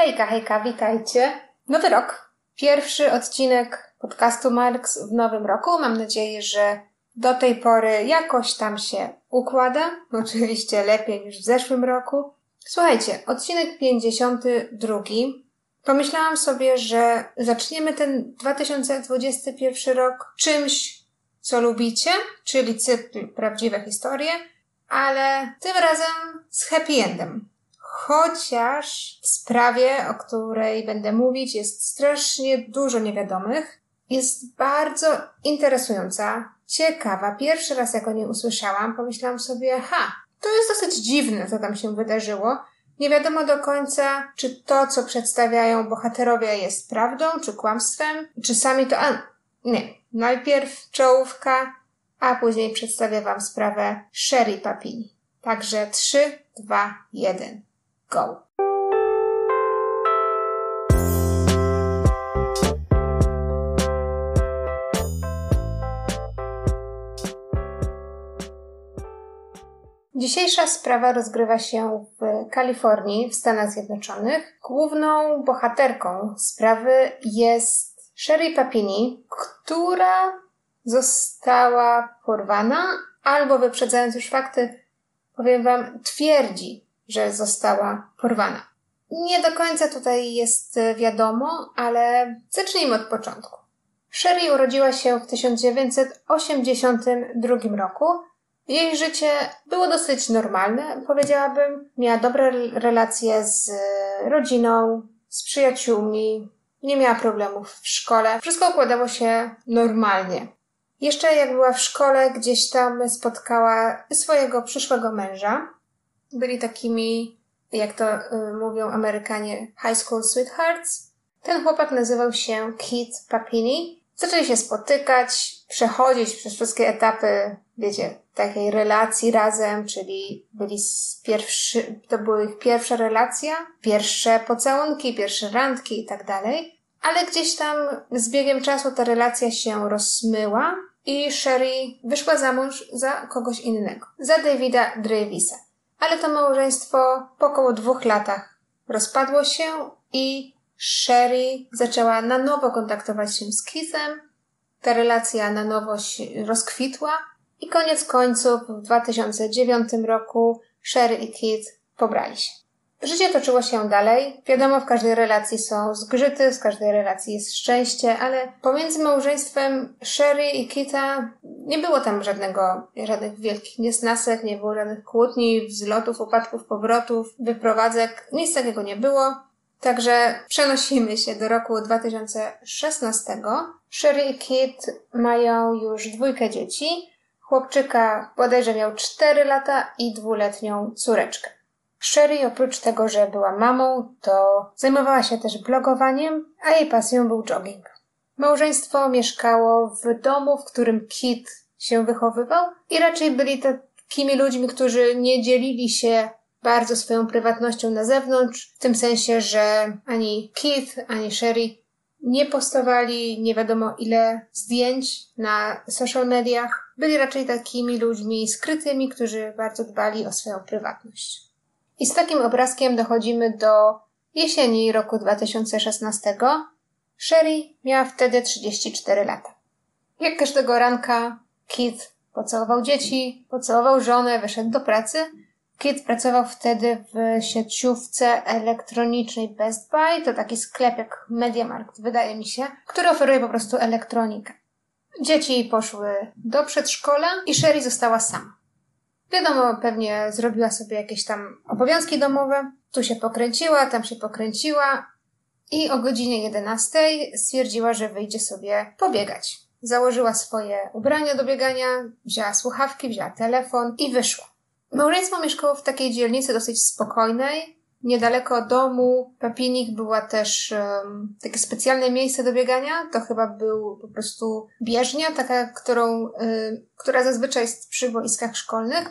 Hejka, hejka, witajcie. Nowy rok. Pierwszy odcinek podcastu Marks w nowym roku. Mam nadzieję, że do tej pory jakoś tam się układa. Oczywiście lepiej niż w zeszłym roku. Słuchajcie, odcinek 52. Pomyślałam sobie, że zaczniemy ten 2021 rok czymś, co lubicie, czyli cykl Prawdziwe Historie, ale tym razem z happy endem. Chociaż w sprawie, o której będę mówić, jest strasznie dużo niewiadomych, jest bardzo interesująca, ciekawa. Pierwszy raz, jak o niej usłyszałam, pomyślałam sobie, ha, to jest dosyć dziwne, co tam się wydarzyło. Nie wiadomo do końca, czy to, co przedstawiają bohaterowie, jest prawdą, czy kłamstwem, czy sami to. A, nie. Najpierw czołówka, a później przedstawię Wam sprawę Sherry Papini. Także 3, 2, 1. Go! Dzisiejsza sprawa rozgrywa się w Kalifornii, w Stanach Zjednoczonych. Główną bohaterką sprawy jest Sherry Papini, która została porwana, albo wyprzedzając już fakty, powiem Wam, twierdzi, że została porwana. Nie do końca tutaj jest wiadomo, ale zacznijmy od początku. Sherry urodziła się w 1982 roku. Jej życie było dosyć normalne, powiedziałabym. Miała dobre relacje z rodziną, z przyjaciółmi, nie miała problemów w szkole. Wszystko układało się normalnie. Jeszcze jak była w szkole, gdzieś tam spotkała swojego przyszłego męża. Byli takimi, jak to y, mówią Amerykanie, high school sweethearts. Ten chłopak nazywał się Keith Papini. Zaczęli się spotykać, przechodzić przez wszystkie etapy, wiecie, takiej relacji razem, czyli byli pierwszy, to były ich pierwsza relacja, pierwsze pocałunki, pierwsze randki i tak dalej. Ale gdzieś tam z biegiem czasu ta relacja się rozmyła i Sherry wyszła za mąż za kogoś innego, za Davida Davisa. Ale to małżeństwo po około dwóch latach rozpadło się i Sherry zaczęła na nowo kontaktować się z Keithem. Ta relacja na nowo rozkwitła i koniec końców w 2009 roku Sherry i Keith pobrali się. Życie toczyło się dalej. Wiadomo, w każdej relacji są zgrzyty, w każdej relacji jest szczęście, ale pomiędzy małżeństwem Sherry i Kita nie było tam żadnego, żadnych wielkich niesnasek, nie było żadnych kłótni, wzlotów, upadków, powrotów, wyprowadzek. Nic takiego nie było. Także przenosimy się do roku 2016. Sherry i Kit mają już dwójkę dzieci. Chłopczyka bodajże miał 4 lata i dwuletnią córeczkę. Sherry oprócz tego, że była mamą, to zajmowała się też blogowaniem, a jej pasją był jogging. Małżeństwo mieszkało w domu, w którym Kit się wychowywał i raczej byli takimi ludźmi, którzy nie dzielili się bardzo swoją prywatnością na zewnątrz, w tym sensie, że ani Kit, ani Sherry nie postowali nie wiadomo ile zdjęć na social mediach. Byli raczej takimi ludźmi skrytymi, którzy bardzo dbali o swoją prywatność. I z takim obrazkiem dochodzimy do jesieni roku 2016. Sherry miała wtedy 34 lata. Jak każdego ranka, Kit pocałował dzieci, pocałował żonę, wyszedł do pracy. Kit pracował wtedy w sieciówce elektronicznej Best Buy. To taki sklep jak MediaMarkt, wydaje mi się, który oferuje po prostu elektronikę. Dzieci poszły do przedszkola i Sherry została sama. Wiadomo, pewnie zrobiła sobie jakieś tam obowiązki domowe. Tu się pokręciła, tam się pokręciła i o godzinie 11 stwierdziła, że wyjdzie sobie pobiegać. Założyła swoje ubrania do biegania, wzięła słuchawki, wzięła telefon i wyszła. Małżeństwo mieszkało w takiej dzielnicy dosyć spokojnej. Niedaleko domu Papinik była też um, takie specjalne miejsce do biegania. To chyba był po prostu bieżnia, taka, którą, y, która zazwyczaj jest przy boiskach szkolnych.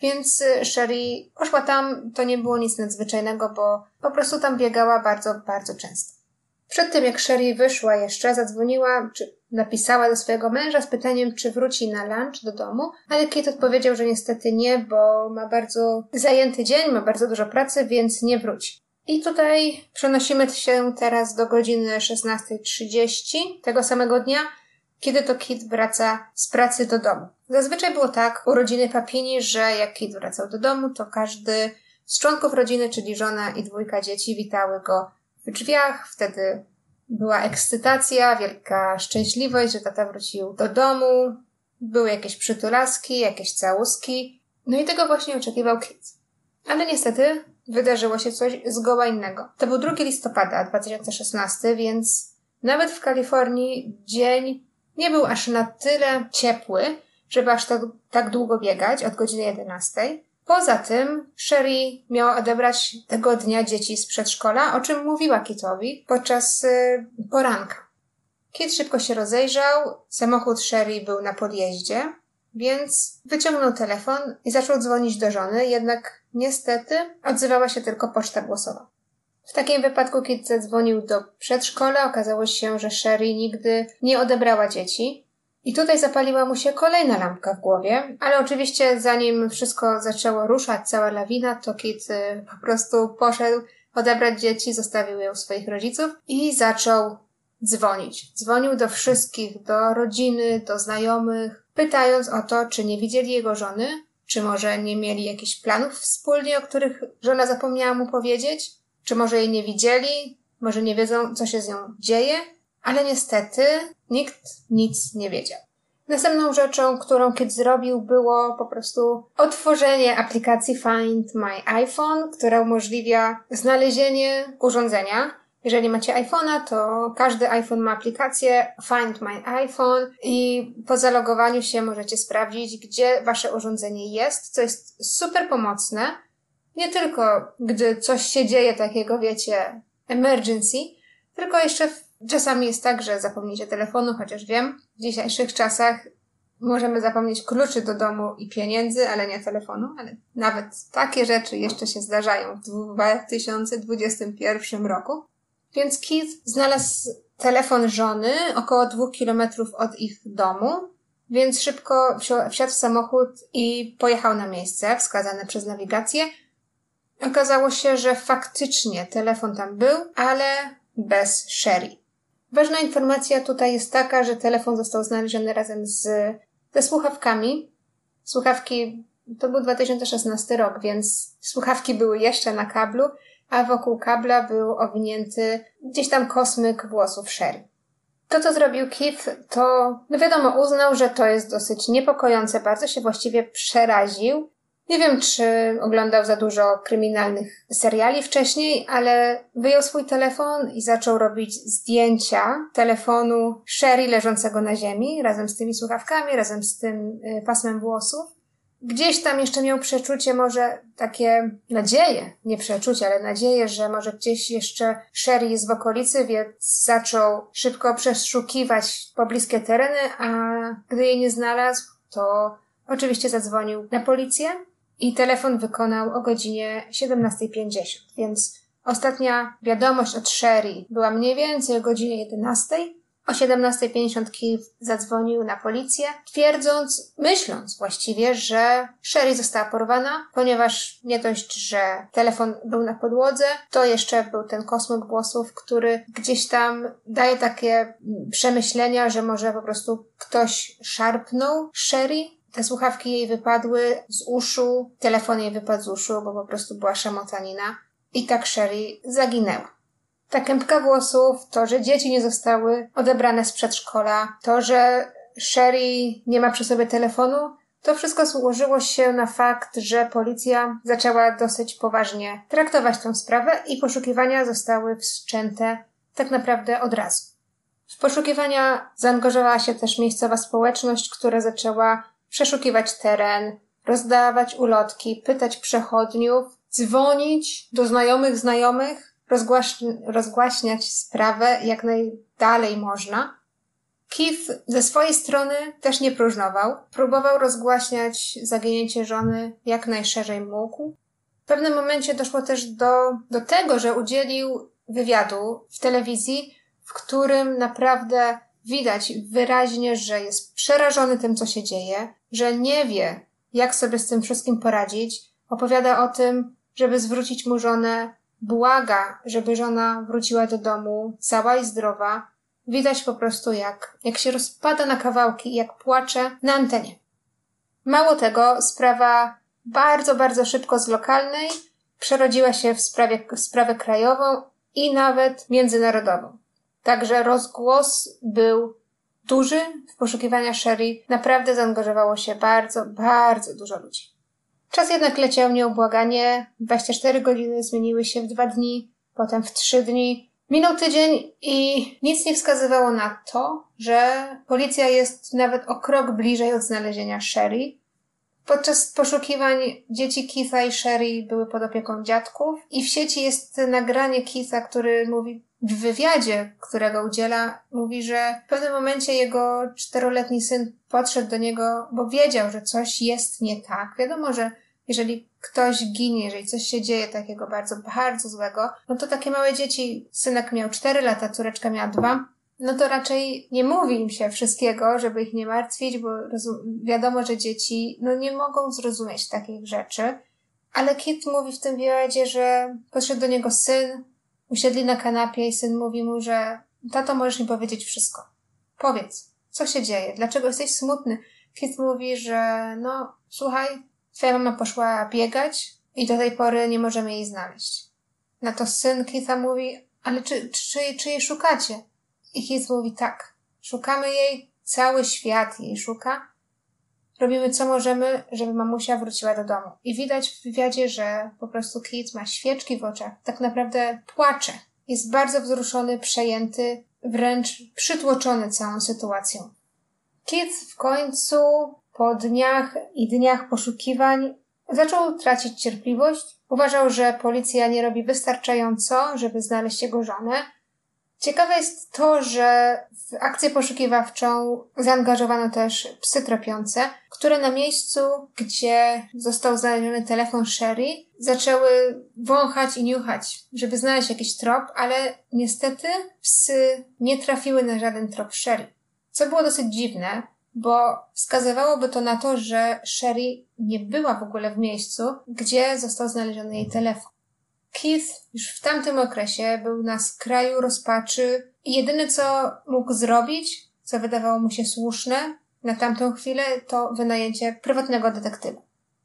Więc y, Sherry poszła tam, to nie było nic nadzwyczajnego, bo po prostu tam biegała bardzo, bardzo często. Przed tym jak Sherry wyszła jeszcze, zadzwoniła, czy napisała do swojego męża z pytaniem, czy wróci na lunch do domu, ale Kate odpowiedział, że niestety nie, bo ma bardzo zajęty dzień, ma bardzo dużo pracy, więc nie wróci. I tutaj przenosimy się teraz do godziny 16.30 tego samego dnia, kiedy to Kit wraca z pracy do domu. Zazwyczaj było tak u rodziny Papini, że jak Kit wracał do domu, to każdy z członków rodziny, czyli żona i dwójka dzieci, witały go w drzwiach. Wtedy była ekscytacja, wielka szczęśliwość, że tata wrócił do domu. Były jakieś przytulaski, jakieś całuski. No i tego właśnie oczekiwał Kit. Ale niestety wydarzyło się coś zgoła innego. To był 2 listopada 2016, więc nawet w Kalifornii dzień nie był aż na tyle ciepły, żeby aż tak, tak długo biegać od godziny 11. Poza tym Sherry miała odebrać tego dnia dzieci z przedszkola, o czym mówiła Kitowi podczas y, poranka. Kit szybko się rozejrzał, samochód Sherry był na podjeździe, więc wyciągnął telefon i zaczął dzwonić do żony, jednak niestety odzywała się tylko poczta głosowa. W takim wypadku, kiedy zadzwonił do przedszkola, okazało się, że Sherry nigdy nie odebrała dzieci. I tutaj zapaliła mu się kolejna lampka w głowie, ale oczywiście zanim wszystko zaczęło ruszać, cała lawina, to Kit y, po prostu poszedł odebrać dzieci, zostawił je u swoich rodziców i zaczął dzwonić. Dzwonił do wszystkich, do rodziny, do znajomych, pytając o to, czy nie widzieli jego żony, czy może nie mieli jakichś planów wspólnie, o których żona zapomniała mu powiedzieć, czy może jej nie widzieli, może nie wiedzą, co się z nią dzieje, ale niestety nikt nic nie wiedział. Następną rzeczą, którą Kit zrobił, było po prostu otworzenie aplikacji Find My iPhone, która umożliwia znalezienie urządzenia, jeżeli macie iPhone'a, to każdy iPhone ma aplikację Find My iPhone i po zalogowaniu się możecie sprawdzić, gdzie wasze urządzenie jest, co jest super pomocne. Nie tylko gdy coś się dzieje takiego, wiecie, emergency, tylko jeszcze czasami jest tak, że zapomnicie telefonu, chociaż wiem, w dzisiejszych czasach możemy zapomnieć kluczy do domu i pieniędzy, ale nie telefonu, ale nawet takie rzeczy jeszcze się zdarzają w 2021 roku. Więc Keith znalazł telefon żony około dwóch kilometrów od ich domu, więc szybko wsiadł w samochód i pojechał na miejsce wskazane przez nawigację. Okazało się, że faktycznie telefon tam był, ale bez Sherry. Ważna informacja tutaj jest taka, że telefon został znaleziony razem z, ze słuchawkami. Słuchawki to był 2016 rok, więc słuchawki były jeszcze na kablu, a wokół kabla był owinięty gdzieś tam kosmyk włosów Sherry. To, co zrobił Keith, to, no wiadomo, uznał, że to jest dosyć niepokojące, bardzo się właściwie przeraził. Nie wiem, czy oglądał za dużo kryminalnych seriali wcześniej, ale wyjął swój telefon i zaczął robić zdjęcia telefonu Sherry leżącego na ziemi, razem z tymi słuchawkami, razem z tym y, pasmem włosów. Gdzieś tam jeszcze miał przeczucie, może takie nadzieje, nie przeczucie, ale nadzieję, że może gdzieś jeszcze Sherry jest w okolicy, więc zaczął szybko przeszukiwać pobliskie tereny, a gdy jej nie znalazł, to oczywiście zadzwonił na policję i telefon wykonał o godzinie 17.50, więc ostatnia wiadomość od Sherry była mniej więcej o godzinie 11, o 17.50 Keith zadzwonił na policję, twierdząc, myśląc właściwie, że Sherry została porwana, ponieważ nie dość, że telefon był na podłodze, to jeszcze był ten kosmyk włosów, który gdzieś tam daje takie przemyślenia, że może po prostu ktoś szarpnął Sherry, te słuchawki jej wypadły z uszu, telefon jej wypadł z uszu, bo po prostu była szamotanina. I tak Sherry zaginęła. Ta kępka włosów, to, że dzieci nie zostały odebrane z przedszkola, to, że Sherry nie ma przy sobie telefonu, to wszystko złożyło się na fakt, że policja zaczęła dosyć poważnie traktować tę sprawę i poszukiwania zostały wszczęte tak naprawdę od razu. W poszukiwania zaangażowała się też miejscowa społeczność, która zaczęła przeszukiwać teren, rozdawać ulotki, pytać przechodniów, dzwonić do znajomych znajomych, rozgłaś rozgłaśniać sprawę jak najdalej można. Keith ze swojej strony też nie próżnował. Próbował rozgłaśniać zaginięcie żony jak najszerzej mógł. W pewnym momencie doszło też do, do tego, że udzielił wywiadu w telewizji, w którym naprawdę widać wyraźnie, że jest przerażony tym, co się dzieje, że nie wie, jak sobie z tym wszystkim poradzić. Opowiada o tym, żeby zwrócić mu żonę błaga, żeby żona wróciła do domu cała i zdrowa, widać po prostu jak, jak się rozpada na kawałki jak płacze na antenie. Mało tego, sprawa bardzo, bardzo szybko z lokalnej przerodziła się w, sprawie, w sprawę krajową i nawet międzynarodową. Także rozgłos był duży w poszukiwania Sherry. Naprawdę zaangażowało się bardzo, bardzo dużo ludzi. Czas jednak leciał nieubłaganie. 24 godziny zmieniły się w dwa dni, potem w trzy dni. Minął tydzień i nic nie wskazywało na to, że policja jest nawet o krok bliżej od znalezienia Sherry. Podczas poszukiwań dzieci Keitha i Sherry były pod opieką dziadków i w sieci jest nagranie Keitha, który mówi w wywiadzie, którego udziela, mówi, że w pewnym momencie jego czteroletni syn podszedł do niego, bo wiedział, że coś jest nie tak. Wiadomo, że jeżeli ktoś ginie, jeżeli coś się dzieje takiego bardzo, bardzo złego, no to takie małe dzieci, synek miał cztery lata, córeczka miała dwa, no to raczej nie mówi im się wszystkiego, żeby ich nie martwić, bo wiadomo, że dzieci no nie mogą zrozumieć takich rzeczy. Ale Kit mówi w tym wywiadzie, że podszedł do niego syn, usiedli na kanapie i syn mówi mu, że tato, możesz mi powiedzieć wszystko. Powiedz, co się dzieje? Dlaczego jesteś smutny? Kit mówi, że no, słuchaj, twoja mama poszła biegać i do tej pory nie możemy jej znaleźć. Na to syn Kitha mówi, ale czy, czy, czy jej szukacie? I Keith mówi tak, szukamy jej, cały świat jej szuka. Robimy co możemy, żeby mamusia wróciła do domu. I widać w wywiadzie, że po prostu Keith ma świeczki w oczach. Tak naprawdę płacze. Jest bardzo wzruszony, przejęty, wręcz przytłoczony całą sytuacją. Keith w końcu po dniach i dniach poszukiwań zaczął tracić cierpliwość. Uważał, że policja nie robi wystarczająco, żeby znaleźć jego żonę, Ciekawe jest to, że w akcję poszukiwawczą zaangażowano też psy tropiące, które na miejscu, gdzie został znaleziony telefon Sherry, zaczęły wąchać i niuchać, żeby znaleźć jakiś trop, ale niestety psy nie trafiły na żaden trop Sherry. Co było dosyć dziwne, bo wskazywałoby to na to, że Sherry nie była w ogóle w miejscu, gdzie został znaleziony jej telefon. Keith już w tamtym okresie był na skraju rozpaczy i jedyne co mógł zrobić, co wydawało mu się słuszne na tamtą chwilę, to wynajęcie prywatnego detektywa.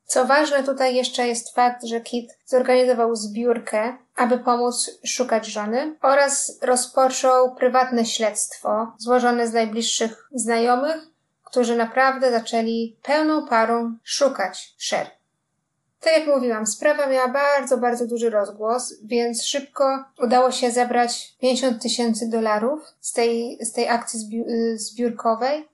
Co ważne tutaj jeszcze jest fakt, że Kit zorganizował zbiórkę, aby pomóc szukać żony oraz rozpoczął prywatne śledztwo złożone z najbliższych znajomych, którzy naprawdę zaczęli pełną parą szukać Sher. Tak jak mówiłam, sprawa miała bardzo, bardzo duży rozgłos, więc szybko udało się zebrać 50 tysięcy dolarów z tej, z tej akcji y, zbiórkowej.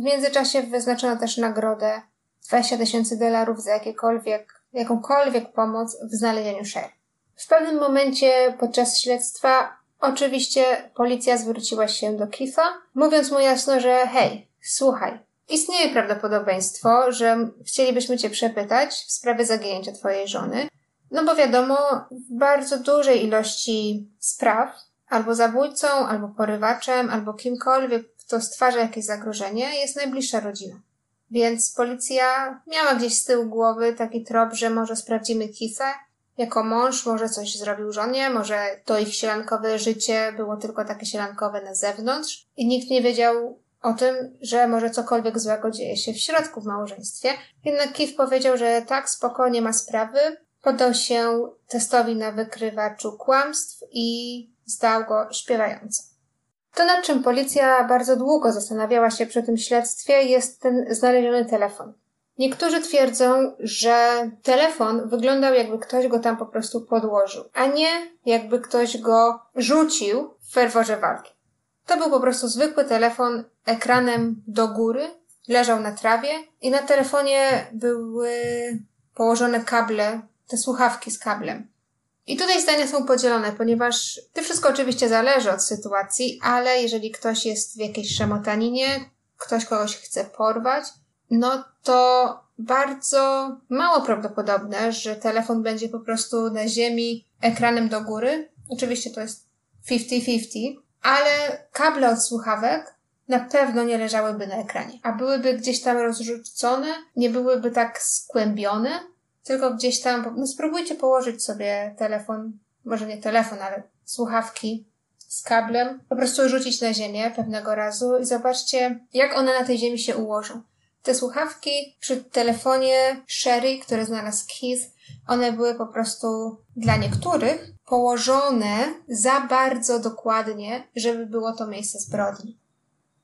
W międzyczasie wyznaczono też nagrodę 20 tysięcy dolarów za jakiekolwiek, jakąkolwiek pomoc w znalezieniu Sher. W pewnym momencie podczas śledztwa oczywiście policja zwróciła się do Kifa, mówiąc mu jasno, że hej, słuchaj, Istnieje prawdopodobieństwo, że chcielibyśmy Cię przepytać w sprawie zaginięcia Twojej żony, no bo wiadomo, w bardzo dużej ilości spraw albo zabójcą, albo porywaczem, albo kimkolwiek, kto stwarza jakieś zagrożenie, jest najbliższa rodzina. Więc policja miała gdzieś z tyłu głowy taki trop, że może sprawdzimy Keith'a. Jako mąż może coś zrobił żonie, może to ich sielankowe życie było tylko takie sielankowe na zewnątrz i nikt nie wiedział, o tym, że może cokolwiek złego dzieje się w środku w małżeństwie. Jednak Keith powiedział, że tak, spokojnie ma sprawy. Podał się testowi na wykrywaczu kłamstw i zdał go śpiewająco. To, nad czym policja bardzo długo zastanawiała się przy tym śledztwie, jest ten znaleziony telefon. Niektórzy twierdzą, że telefon wyglądał jakby ktoś go tam po prostu podłożył, a nie jakby ktoś go rzucił w ferworze walki. To był po prostu zwykły telefon ekranem do góry, leżał na trawie i na telefonie były położone kable, te słuchawki z kablem. I tutaj zdania są podzielone, ponieważ to wszystko oczywiście zależy od sytuacji, ale jeżeli ktoś jest w jakiejś szamotaninie, ktoś kogoś chce porwać, no to bardzo mało prawdopodobne, że telefon będzie po prostu na ziemi ekranem do góry. Oczywiście to jest 50-50, ale kable od słuchawek na pewno nie leżałyby na ekranie, a byłyby gdzieś tam rozrzucone, nie byłyby tak skłębione, tylko gdzieś tam, no spróbujcie położyć sobie telefon może nie telefon, ale słuchawki z kablem, po prostu rzucić na ziemię pewnego razu i zobaczcie, jak one na tej ziemi się ułożą. Te słuchawki przy telefonie Sherry, które znalazł Keith, one były po prostu dla niektórych położone za bardzo dokładnie, żeby było to miejsce zbrodni.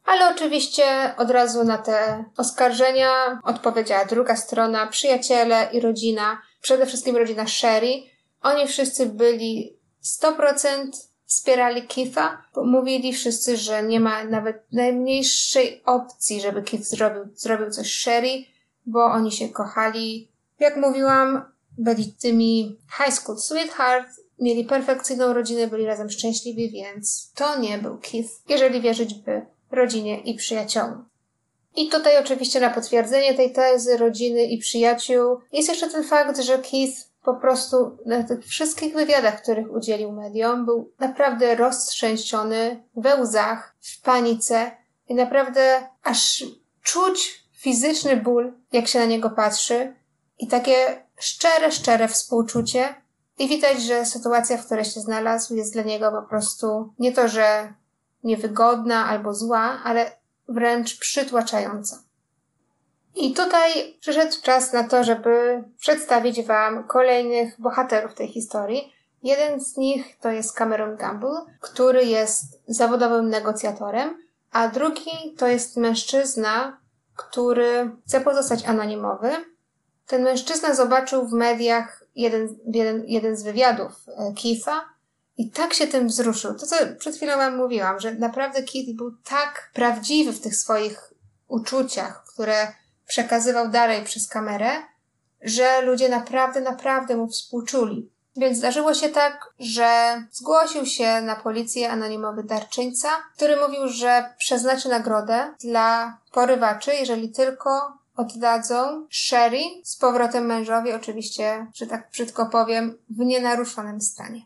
Ale oczywiście od razu na te oskarżenia odpowiedziała druga strona, przyjaciele i rodzina, przede wszystkim rodzina Sherry. Oni wszyscy byli 100% wspierali Keitha, bo mówili wszyscy, że nie ma nawet najmniejszej opcji, żeby Keith zrobił, zrobił coś Sherry, bo oni się kochali. Jak mówiłam, byli tymi high school sweetheart, mieli perfekcyjną rodzinę, byli razem szczęśliwi, więc to nie był Keith, jeżeli wierzyć by rodzinie i przyjaciołom. I tutaj oczywiście na potwierdzenie tej tezy rodziny i przyjaciół jest jeszcze ten fakt, że Keith po prostu na tych wszystkich wywiadach, których udzielił mediom, był naprawdę roztrzęsiony, we łzach, w panice i naprawdę aż czuć fizyczny ból, jak się na niego patrzy i takie szczere, szczere współczucie i widać, że sytuacja, w której się znalazł, jest dla niego po prostu nie to, że niewygodna albo zła, ale wręcz przytłaczająca. I tutaj przyszedł czas na to, żeby przedstawić Wam kolejnych bohaterów tej historii. Jeden z nich to jest Cameron Gamble, który jest zawodowym negocjatorem, a drugi to jest mężczyzna, który chce pozostać anonimowy. Ten mężczyzna zobaczył w mediach jeden, jeden, jeden z wywiadów e, Keitha i tak się tym wzruszył. To, co przed chwilą Wam mówiłam, że naprawdę Keith był tak prawdziwy w tych swoich uczuciach, które przekazywał dalej przez kamerę, że ludzie naprawdę, naprawdę mu współczuli. Więc zdarzyło się tak, że zgłosił się na policję anonimowy darczyńca, który mówił, że przeznaczy nagrodę dla porywaczy, jeżeli tylko oddadzą Sherry z powrotem mężowi, oczywiście, że tak brzydko powiem, w nienaruszonym stanie.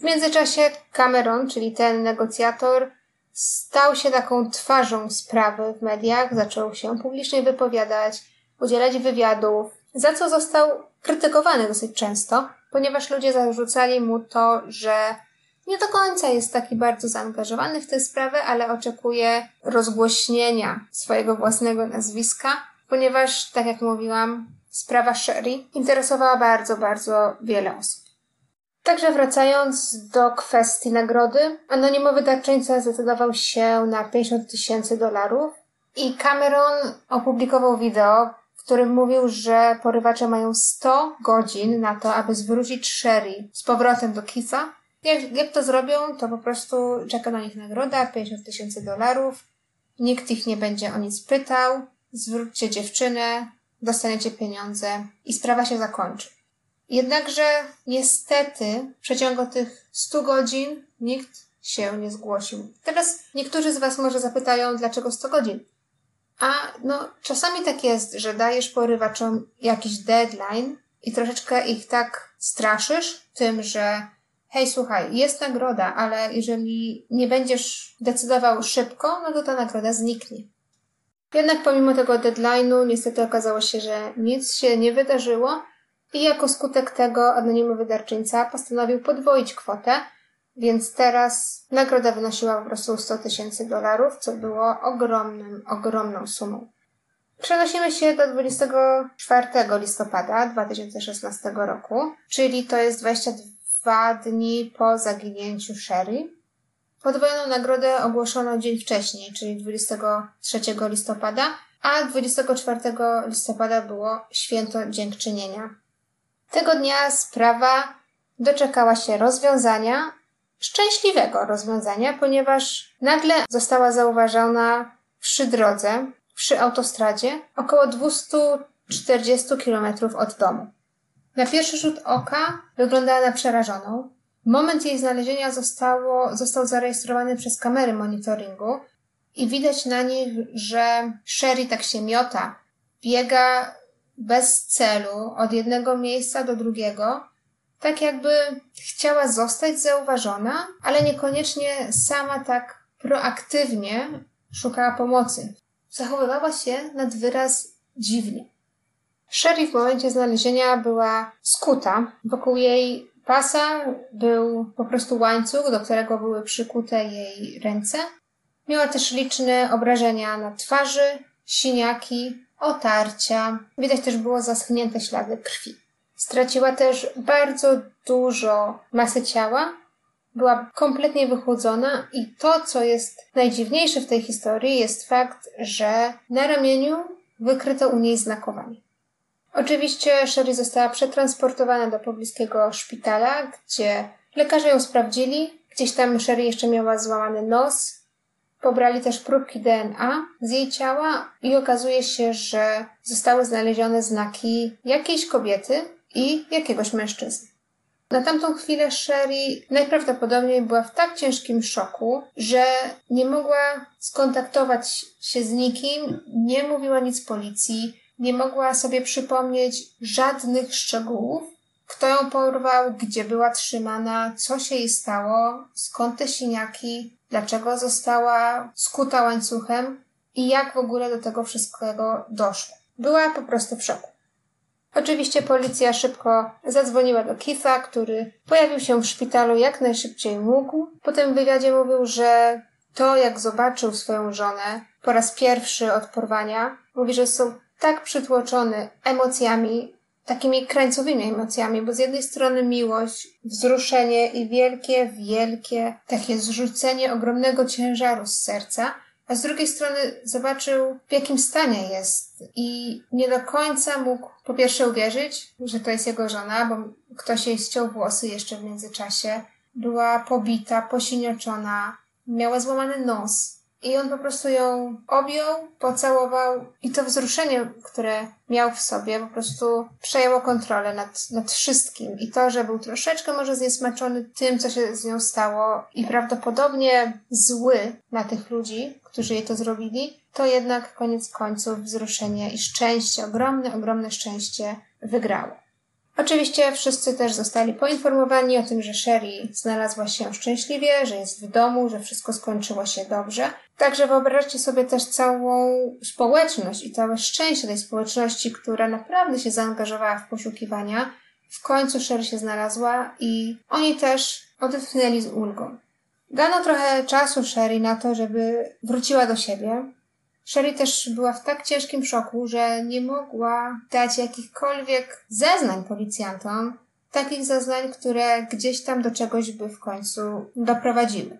W międzyczasie Cameron, czyli ten negocjator, stał się taką twarzą sprawy w mediach, zaczął się publicznie wypowiadać, udzielać wywiadów, za co został krytykowany dosyć często, ponieważ ludzie zarzucali mu to, że nie do końca jest taki bardzo zaangażowany w tę sprawę, ale oczekuje rozgłośnienia swojego własnego nazwiska, ponieważ, tak jak mówiłam, sprawa Sherry interesowała bardzo, bardzo wiele osób. Także wracając do kwestii nagrody, anonimowy darczyńca zdecydował się na 50 tysięcy dolarów i Cameron opublikował wideo, w którym mówił, że porywacze mają 100 godzin na to, aby zwrócić Sherry z powrotem do Kisa. Jak, jak to zrobią, to po prostu czeka na nich nagroda 50 tysięcy dolarów. Nikt ich nie będzie o nic pytał. Zwróćcie dziewczynę, dostaniecie pieniądze i sprawa się zakończy. Jednakże niestety w przeciągu tych 100 godzin nikt się nie zgłosił. Teraz niektórzy z Was może zapytają, dlaczego 100 godzin? A no, czasami tak jest, że dajesz porywaczom jakiś deadline i troszeczkę ich tak straszysz tym, że hej, słuchaj, jest nagroda, ale jeżeli nie będziesz decydował szybko, no to ta nagroda zniknie. Jednak pomimo tego deadline'u niestety okazało się, że nic się nie wydarzyło i jako skutek tego anonimowy darczyńca postanowił podwoić kwotę, więc teraz nagroda wynosiła po prostu 100 tysięcy dolarów, co było ogromnym, ogromną sumą. Przenosimy się do 24 listopada 2016 roku, czyli to jest 22 dni po zaginięciu Sherry. Podwojoną nagrodę ogłoszono dzień wcześniej, czyli 23 listopada, a 24 listopada było święto dziękczynienia. Tego dnia sprawa doczekała się rozwiązania, szczęśliwego rozwiązania, ponieważ nagle została zauważona przy drodze, przy autostradzie, około 240 km od domu. Na pierwszy rzut oka wyglądała na przerażoną. Moment jej znalezienia zostało, został zarejestrowany przez kamery monitoringu i widać na nich, że Sherry tak się miota, biega bez celu od jednego miejsca do drugiego, tak jakby chciała zostać zauważona, ale niekoniecznie sama tak proaktywnie szukała pomocy. Zachowywała się nad wyraz dziwnie. Sherry w momencie znalezienia była skuta. Wokół jej pasa był po prostu łańcuch, do którego były przykute jej ręce. Miała też liczne obrażenia na twarzy, siniaki, otarcia. Widać też było zaschnięte ślady krwi. Straciła też bardzo dużo masy ciała, była kompletnie wychłodzona i to, co jest najdziwniejsze w tej historii, jest fakt, że na ramieniu wykryto u niej znakowanie. Oczywiście Sherry została przetransportowana do pobliskiego szpitala, gdzie lekarze ją sprawdzili. Gdzieś tam Sherry jeszcze miała złamany nos. Pobrali też próbki DNA z jej ciała i okazuje się, że zostały znalezione znaki jakiejś kobiety i jakiegoś mężczyzny. Na tamtą chwilę Sherry najprawdopodobniej była w tak ciężkim szoku, że nie mogła skontaktować się z nikim, nie mówiła nic policji, nie mogła sobie przypomnieć żadnych szczegółów, kto ją porwał, gdzie była trzymana, co się jej stało, skąd te siniaki, dlaczego została skuta łańcuchem i jak w ogóle do tego wszystkiego doszło. Była po prostu w szoku. Oczywiście policja szybko zadzwoniła do Keitha, który pojawił się w szpitalu jak najszybciej mógł. Po tym wywiadzie mówił, że to jak zobaczył swoją żonę po raz pierwszy od porwania, mówi, że są tak przytłoczony emocjami, takimi krańcowymi emocjami, bo z jednej strony miłość, wzruszenie i wielkie, wielkie takie zrzucenie ogromnego ciężaru z serca, a z drugiej strony zobaczył, w jakim stanie jest i nie do końca mógł po pierwsze uwierzyć, że to jest jego żona, bo ktoś jej ściął włosy jeszcze w międzyczasie. Była pobita, posinioczona, miała złamany nos. I on po prostu ją objął, pocałował i to wzruszenie, które miał w sobie, po prostu przejęło kontrolę nad, nad wszystkim. I to, że był troszeczkę może zniesmaczony tym, co się z nią stało i prawdopodobnie zły na tych ludzi, którzy jej to zrobili, to jednak koniec końców wzruszenie i szczęście, ogromne, ogromne szczęście wygrało. Oczywiście wszyscy też zostali poinformowani o tym, że Sherry znalazła się szczęśliwie, że jest w domu, że wszystko skończyło się dobrze. Także wyobraźcie sobie też całą społeczność i całe szczęście tej społeczności, która naprawdę się zaangażowała w poszukiwania. W końcu Sherry się znalazła i oni też odetchnęli z ulgą. Dano trochę czasu Sherry na to, żeby wróciła do siebie, Sherry też była w tak ciężkim szoku, że nie mogła dać jakichkolwiek zeznań policjantom, takich zeznań, które gdzieś tam do czegoś by w końcu doprowadziły.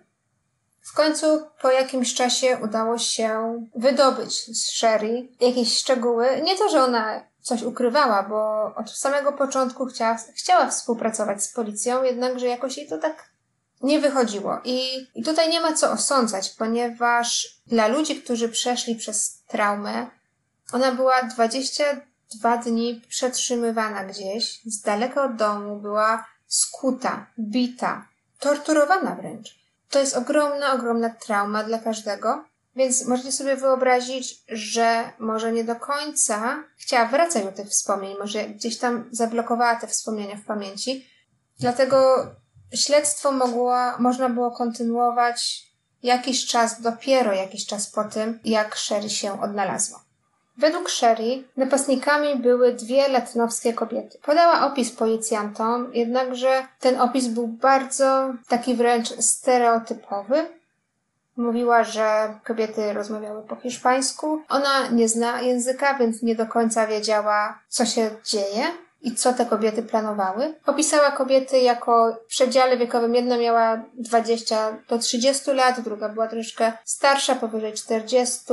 W końcu po jakimś czasie udało się wydobyć z Sherry jakieś szczegóły. Nie to, że ona coś ukrywała, bo od samego początku chciała, chciała współpracować z policją, jednakże jakoś jej to tak nie wychodziło. I, I tutaj nie ma co osądzać, ponieważ dla ludzi, którzy przeszli przez traumę, ona była 22 dni przetrzymywana gdzieś, z daleka od domu, była skuta, bita, torturowana wręcz. To jest ogromna, ogromna trauma dla każdego, więc możecie sobie wyobrazić, że może nie do końca chciała wracać do tych wspomnień, może gdzieś tam zablokowała te wspomnienia w pamięci. Dlatego Śledztwo mogło, można było kontynuować jakiś czas, dopiero jakiś czas po tym, jak Sherry się odnalazła. Według Sherry napastnikami były dwie latynowskie kobiety. Podała opis policjantom, jednakże ten opis był bardzo taki wręcz stereotypowy. Mówiła, że kobiety rozmawiały po hiszpańsku. Ona nie zna języka, więc nie do końca wiedziała, co się dzieje i co te kobiety planowały. Opisała kobiety jako w przedziale wiekowym. Jedna miała 20 do 30 lat, druga była troszkę starsza, powyżej 40.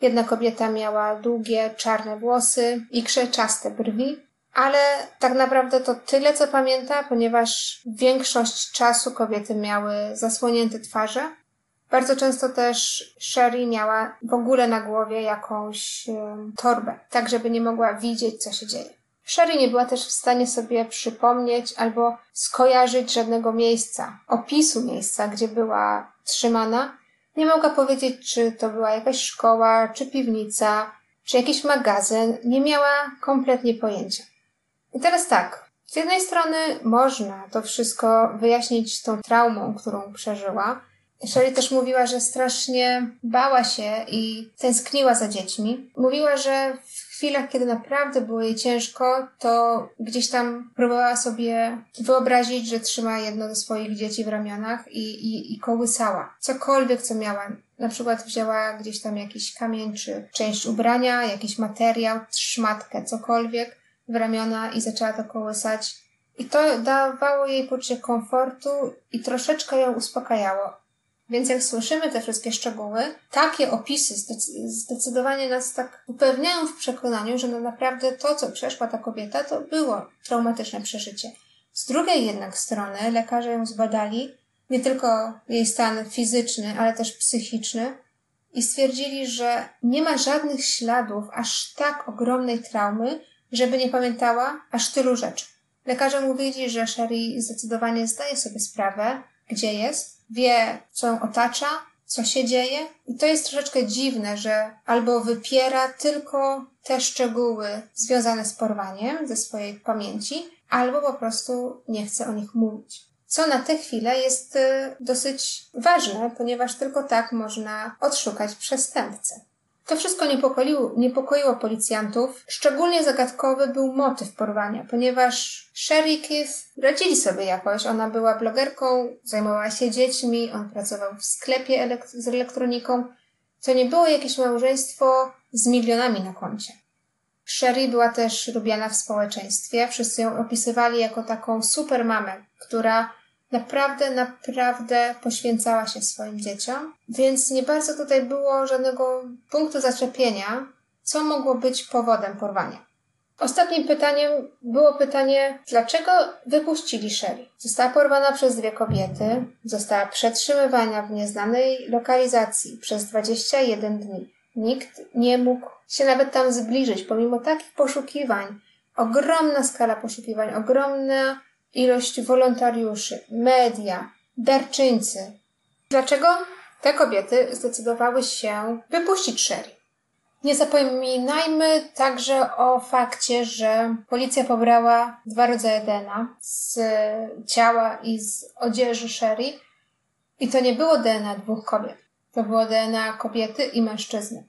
Jedna kobieta miała długie, czarne włosy i krzeczaste brwi. Ale tak naprawdę to tyle, co pamięta, ponieważ większość czasu kobiety miały zasłonięte twarze. Bardzo często też Sherry miała w ogóle na głowie jakąś torbę, tak żeby nie mogła widzieć, co się dzieje. Sherry nie była też w stanie sobie przypomnieć albo skojarzyć żadnego miejsca, opisu miejsca, gdzie była trzymana. Nie mogła powiedzieć, czy to była jakaś szkoła, czy piwnica, czy jakiś magazyn. Nie miała kompletnie pojęcia. I teraz tak. Z jednej strony można to wszystko wyjaśnić tą traumą, którą przeżyła. Sherry też mówiła, że strasznie bała się i tęskniła za dziećmi. Mówiła, że w chwilach, kiedy naprawdę było jej ciężko, to gdzieś tam próbowała sobie wyobrazić, że trzyma jedno ze swoich dzieci w ramionach i, i, i kołysała. Cokolwiek, co miała. Na przykład wzięła gdzieś tam jakiś kamień, czy część ubrania, jakiś materiał, szmatkę, cokolwiek w ramiona i zaczęła to kołysać. I to dawało jej poczucie komfortu i troszeczkę ją uspokajało. Więc jak słyszymy te wszystkie szczegóły, takie opisy zdecydowanie nas tak upewniają w przekonaniu, że no naprawdę to, co przeszła ta kobieta, to było traumatyczne przeżycie. Z drugiej jednak strony lekarze ją zbadali, nie tylko jej stan fizyczny, ale też psychiczny i stwierdzili, że nie ma żadnych śladów aż tak ogromnej traumy, żeby nie pamiętała aż tylu rzeczy. Lekarze mówili, że Sherry zdecydowanie zdaje sobie sprawę, gdzie jest, wie, co ją otacza, co się dzieje. I to jest troszeczkę dziwne, że albo wypiera tylko te szczegóły związane z porwaniem ze swojej pamięci, albo po prostu nie chce o nich mówić. Co na tę chwilę jest y, dosyć ważne, ponieważ tylko tak można odszukać przestępcę. To wszystko niepokoiło, niepokoiło policjantów. Szczególnie zagadkowy był motyw porwania, ponieważ Sherry Keith radzili sobie jakoś. Ona była blogerką, zajmowała się dziećmi, on pracował w sklepie elek z elektroniką. To nie było jakieś małżeństwo z milionami na koncie. Sherry była też lubiana w społeczeństwie. Wszyscy ją opisywali jako taką super mamę, która naprawdę, naprawdę poświęcała się swoim dzieciom, więc nie bardzo tutaj było żadnego punktu zaczepienia, co mogło być powodem porwania. Ostatnim pytaniem było pytanie, dlaczego wypuścili Sherry? Została porwana przez dwie kobiety, została przetrzymywana w nieznanej lokalizacji przez 21 dni. Nikt nie mógł się nawet tam zbliżyć, pomimo takich poszukiwań. Ogromna skala poszukiwań, ogromna ilość wolontariuszy, media, darczyńcy. Dlaczego te kobiety zdecydowały się wypuścić Sherry? Nie zapominajmy także o fakcie, że policja pobrała dwa rodzaje DNA z ciała i z odzieży Sherry i to nie było DNA dwóch kobiet. To było DNA kobiety i mężczyzny.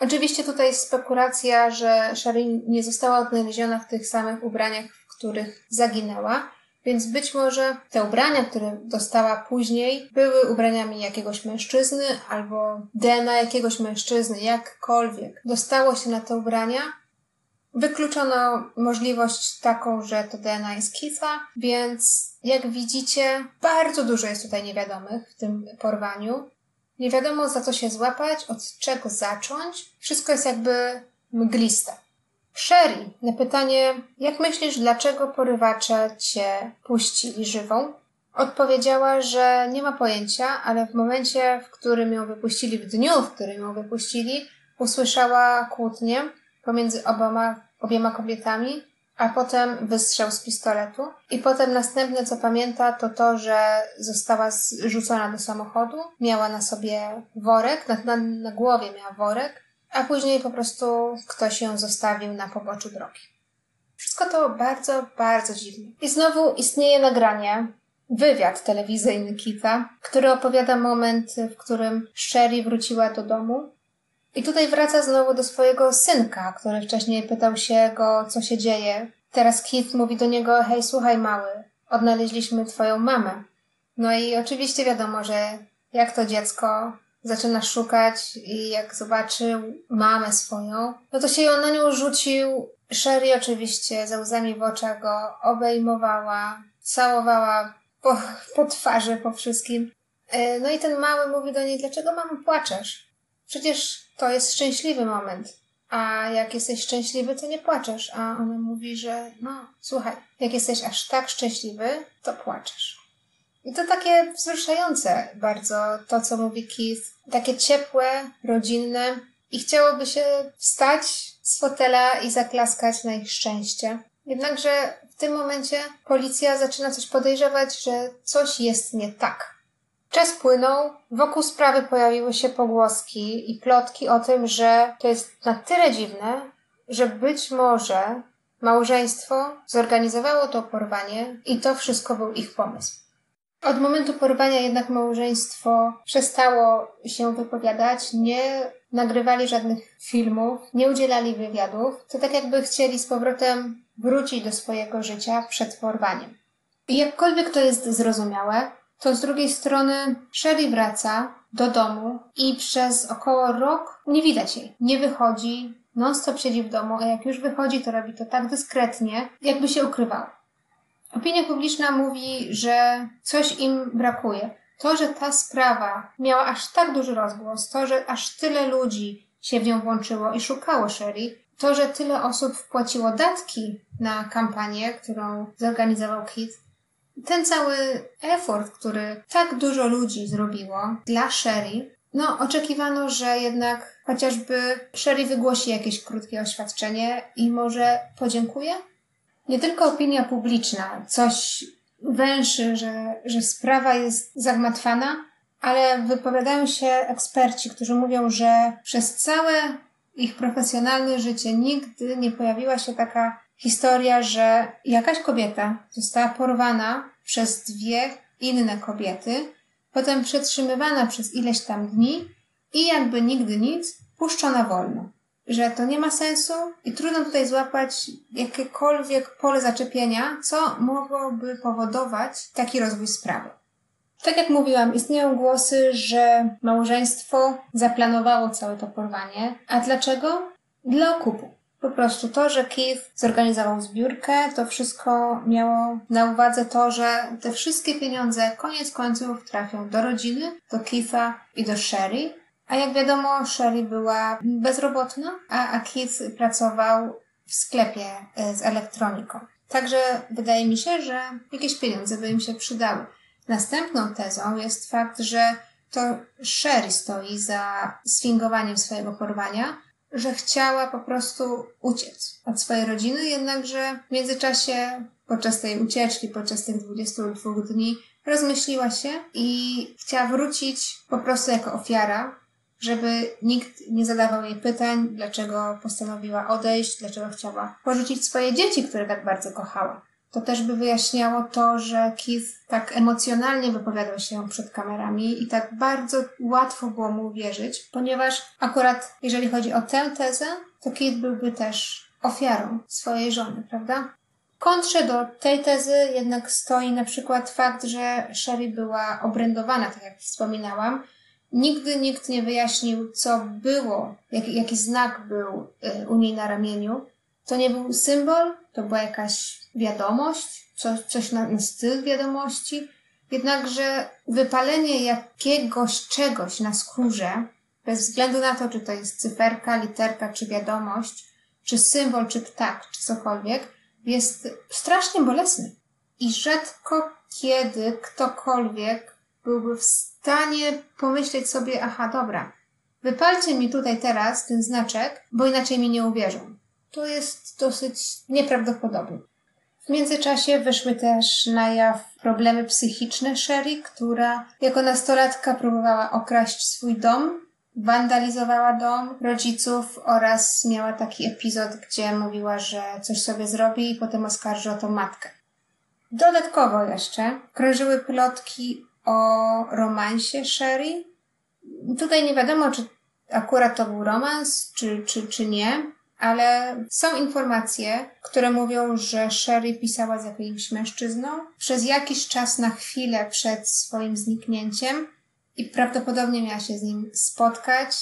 Oczywiście tutaj jest spekulacja, że Sherry nie została odnaleziona w tych samych ubraniach, których zaginęła, więc być może te ubrania, które dostała później, były ubraniami jakiegoś mężczyzny albo DNA jakiegoś mężczyzny, jakkolwiek. Dostało się na te ubrania. Wykluczono możliwość taką, że to DNA jest Keitha, więc jak widzicie, bardzo dużo jest tutaj niewiadomych w tym porwaniu. Nie wiadomo za co się złapać, od czego zacząć. Wszystko jest jakby mgliste. Sherry, na pytanie, jak myślisz, dlaczego porywacze cię puścili żywą? Odpowiedziała, że nie ma pojęcia, ale w momencie, w którym ją wypuścili, w dniu, w którym ją wypuścili, usłyszała kłótnię pomiędzy oboma, obiema kobietami, a potem wystrzał z pistoletu. I potem następne, co pamięta, to to, że została zrzucona do samochodu, miała na sobie worek, na, na, na głowie miała worek, a później po prostu ktoś ją zostawił na poboczu drogi. Wszystko to bardzo, bardzo dziwne. I znowu istnieje nagranie, wywiad telewizyjny Kita, który opowiada moment, w którym Sherry wróciła do domu. I tutaj wraca znowu do swojego synka, który wcześniej pytał się go, co się dzieje. Teraz Kit mówi do niego, hej, słuchaj mały, odnaleźliśmy twoją mamę. No i oczywiście wiadomo, że jak to dziecko zaczyna szukać i jak zobaczył mamę swoją, no to się na nią rzucił. Sherry oczywiście ze łzami w oczach go obejmowała, całowała po, po twarzy, po wszystkim. E, no i ten mały mówi do niej, dlaczego mamo płaczesz? Przecież to jest szczęśliwy moment. A jak jesteś szczęśliwy, to nie płaczesz. A ona mówi, że no, słuchaj, jak jesteś aż tak szczęśliwy, to płaczesz. I to takie wzruszające bardzo to, co mówi Keith. Takie ciepłe, rodzinne i chciałoby się wstać z fotela i zaklaskać na ich szczęście. Jednakże w tym momencie policja zaczyna coś podejrzewać, że coś jest nie tak. Czas płynął, wokół sprawy pojawiły się pogłoski i plotki o tym, że to jest na tyle dziwne, że być może małżeństwo zorganizowało to porwanie i to wszystko był ich pomysł. Od momentu porwania jednak małżeństwo przestało się wypowiadać, nie nagrywali żadnych filmów, nie udzielali wywiadów. To tak jakby chcieli z powrotem wrócić do swojego życia przed porwaniem. I jakkolwiek to jest zrozumiałe, to z drugiej strony Sherry wraca do domu i przez około rok nie widać jej. Nie wychodzi, non-stop siedzi w domu, a jak już wychodzi, to robi to tak dyskretnie, jakby się ukrywała. Opinia publiczna mówi, że coś im brakuje. To, że ta sprawa miała aż tak duży rozgłos, to, że aż tyle ludzi się w nią włączyło i szukało Sherry, to, że tyle osób wpłaciło datki na kampanię, którą zorganizował Kit, ten cały effort, który tak dużo ludzi zrobiło dla Sherry, no oczekiwano, że jednak chociażby Sherry wygłosi jakieś krótkie oświadczenie i może podziękuje? Nie tylko opinia publiczna coś węszy, że, że sprawa jest zagmatwana, ale wypowiadają się eksperci, którzy mówią, że przez całe ich profesjonalne życie nigdy nie pojawiła się taka historia, że jakaś kobieta została porwana przez dwie inne kobiety, potem przetrzymywana przez ileś tam dni i jakby nigdy nic, puszczona wolno. Że to nie ma sensu i trudno tutaj złapać jakiekolwiek pole zaczepienia, co mogłoby powodować taki rozwój sprawy. Tak jak mówiłam, istnieją głosy, że małżeństwo zaplanowało całe to porwanie. A dlaczego? Dla okupu. Po prostu to, że Keith zorganizował zbiórkę, to wszystko miało na uwadze to, że te wszystkie pieniądze koniec końców trafią do rodziny, do Keitha i do Sherry. A jak wiadomo, Sherry była bezrobotna, a, a Keith pracował w sklepie e, z elektroniką. Także wydaje mi się, że jakieś pieniądze by im się przydały. Następną tezą jest fakt, że to Sherry stoi za sfingowaniem swojego porwania, że chciała po prostu uciec od swojej rodziny, jednakże w międzyczasie, podczas tej ucieczki, podczas tych 22 dni, rozmyśliła się i chciała wrócić po prostu jako ofiara, żeby nikt nie zadawał jej pytań, dlaczego postanowiła odejść, dlaczego chciała porzucić swoje dzieci, które tak bardzo kochała. To też by wyjaśniało to, że Keith tak emocjonalnie wypowiadał się przed kamerami i tak bardzo łatwo było mu uwierzyć, ponieważ akurat jeżeli chodzi o tę tezę, to Keith byłby też ofiarą swojej żony, prawda? Kontrze do tej tezy jednak stoi na przykład fakt, że Sherry była obrędowana, tak jak wspominałam. Nigdy nikt nie wyjaśnił, co było, jaki, jaki znak był y, u niej na ramieniu. To nie był symbol, to była jakaś wiadomość, coś, coś na, styl wiadomości. Jednakże wypalenie jakiegoś czegoś na skórze, bez względu na to, czy to jest cyferka, literka, czy wiadomość, czy symbol, czy ptak, czy cokolwiek, jest strasznie bolesny. I rzadko kiedy ktokolwiek byłby w stanie pomyśleć sobie, aha, dobra, wypalcie mi tutaj teraz ten znaczek, bo inaczej mi nie uwierzą. To jest dosyć nieprawdopodobne. W międzyczasie wyszły też na jaw problemy psychiczne Sherry, która jako nastolatka próbowała okraść swój dom, wandalizowała dom rodziców oraz miała taki epizod, gdzie mówiła, że coś sobie zrobi i potem oskarży o to matkę. Dodatkowo jeszcze krążyły plotki o romansie Sherry. Tutaj nie wiadomo, czy akurat to był romans, czy, czy, czy nie ale są informacje, które mówią, że Sherry pisała z jakimś mężczyzną przez jakiś czas na chwilę przed swoim zniknięciem i prawdopodobnie miała się z nim spotkać,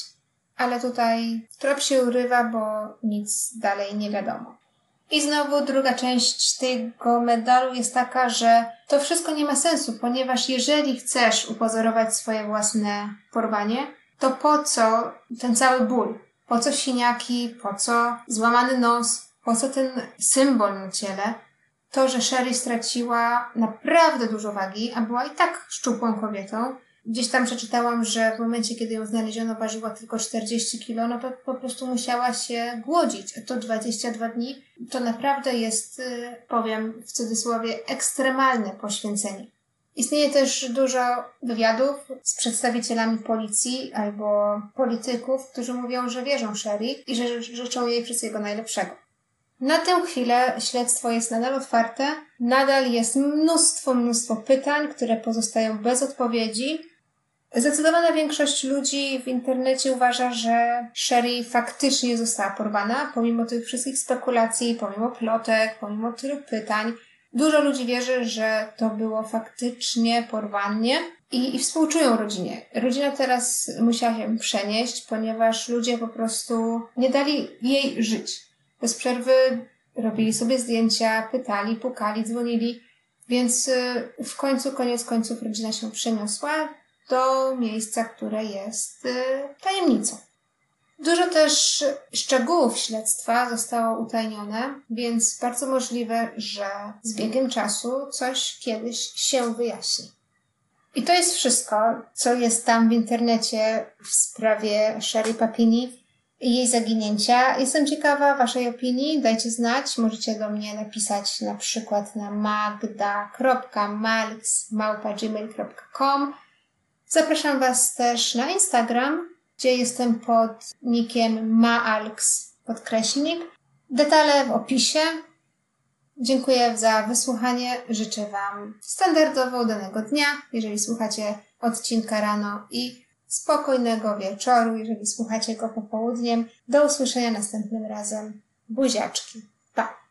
ale tutaj trop się urywa, bo nic dalej nie wiadomo. I znowu druga część tego medalu jest taka, że to wszystko nie ma sensu, ponieważ jeżeli chcesz upozorować swoje własne porwanie, to po co ten cały ból? Po co siniaki, po co złamany nos, po co ten symbol na ciele? To, że Sherry straciła naprawdę dużo wagi, a była i tak szczupłą kobietą. Gdzieś tam przeczytałam, że w momencie, kiedy ją znaleziono, ważyła tylko 40 kilo, no to po prostu musiała się głodzić. To 22 dni to naprawdę jest, y, powiem w cudzysłowie, ekstremalne poświęcenie. Istnieje też dużo wywiadów z przedstawicielami policji albo polityków, którzy mówią, że wierzą Sherry i że życzą jej wszystkiego najlepszego. Na tę chwilę śledztwo jest nadal otwarte, nadal jest mnóstwo, mnóstwo pytań, które pozostają bez odpowiedzi. Zdecydowana większość ludzi w internecie uważa, że Sherry faktycznie została porwana, pomimo tych wszystkich spekulacji, pomimo plotek, pomimo tylu pytań. Dużo ludzi wierzy, że to było faktycznie porwanie i, i współczują rodzinie. Rodzina teraz musiała się przenieść, ponieważ ludzie po prostu nie dali jej żyć. Bez przerwy robili sobie zdjęcia, pytali, pukali, dzwonili, więc y, w końcu, koniec końców rodzina się przeniosła do miejsca, które jest y, tajemnicą. Dużo też szczegółów śledztwa zostało utajnione, więc bardzo możliwe, że z biegiem czasu coś kiedyś się wyjaśni. I to jest wszystko, co jest tam w internecie w sprawie Sherry Papini i jej zaginięcia. Jestem ciekawa Waszej opinii, dajcie znać. Możecie do mnie napisać na przykład na magda.malx.gmail.com Zapraszam Was też na Instagram, gdzie jestem pod nickiem maalx podkreślnik. Detale w opisie. Dziękuję za wysłuchanie. Życzę Wam standardowo udanego dnia, jeżeli słuchacie odcinka rano i spokojnego wieczoru, jeżeli słuchacie go popołudniem. Do usłyszenia następnym razem. Buziaczki. Pa!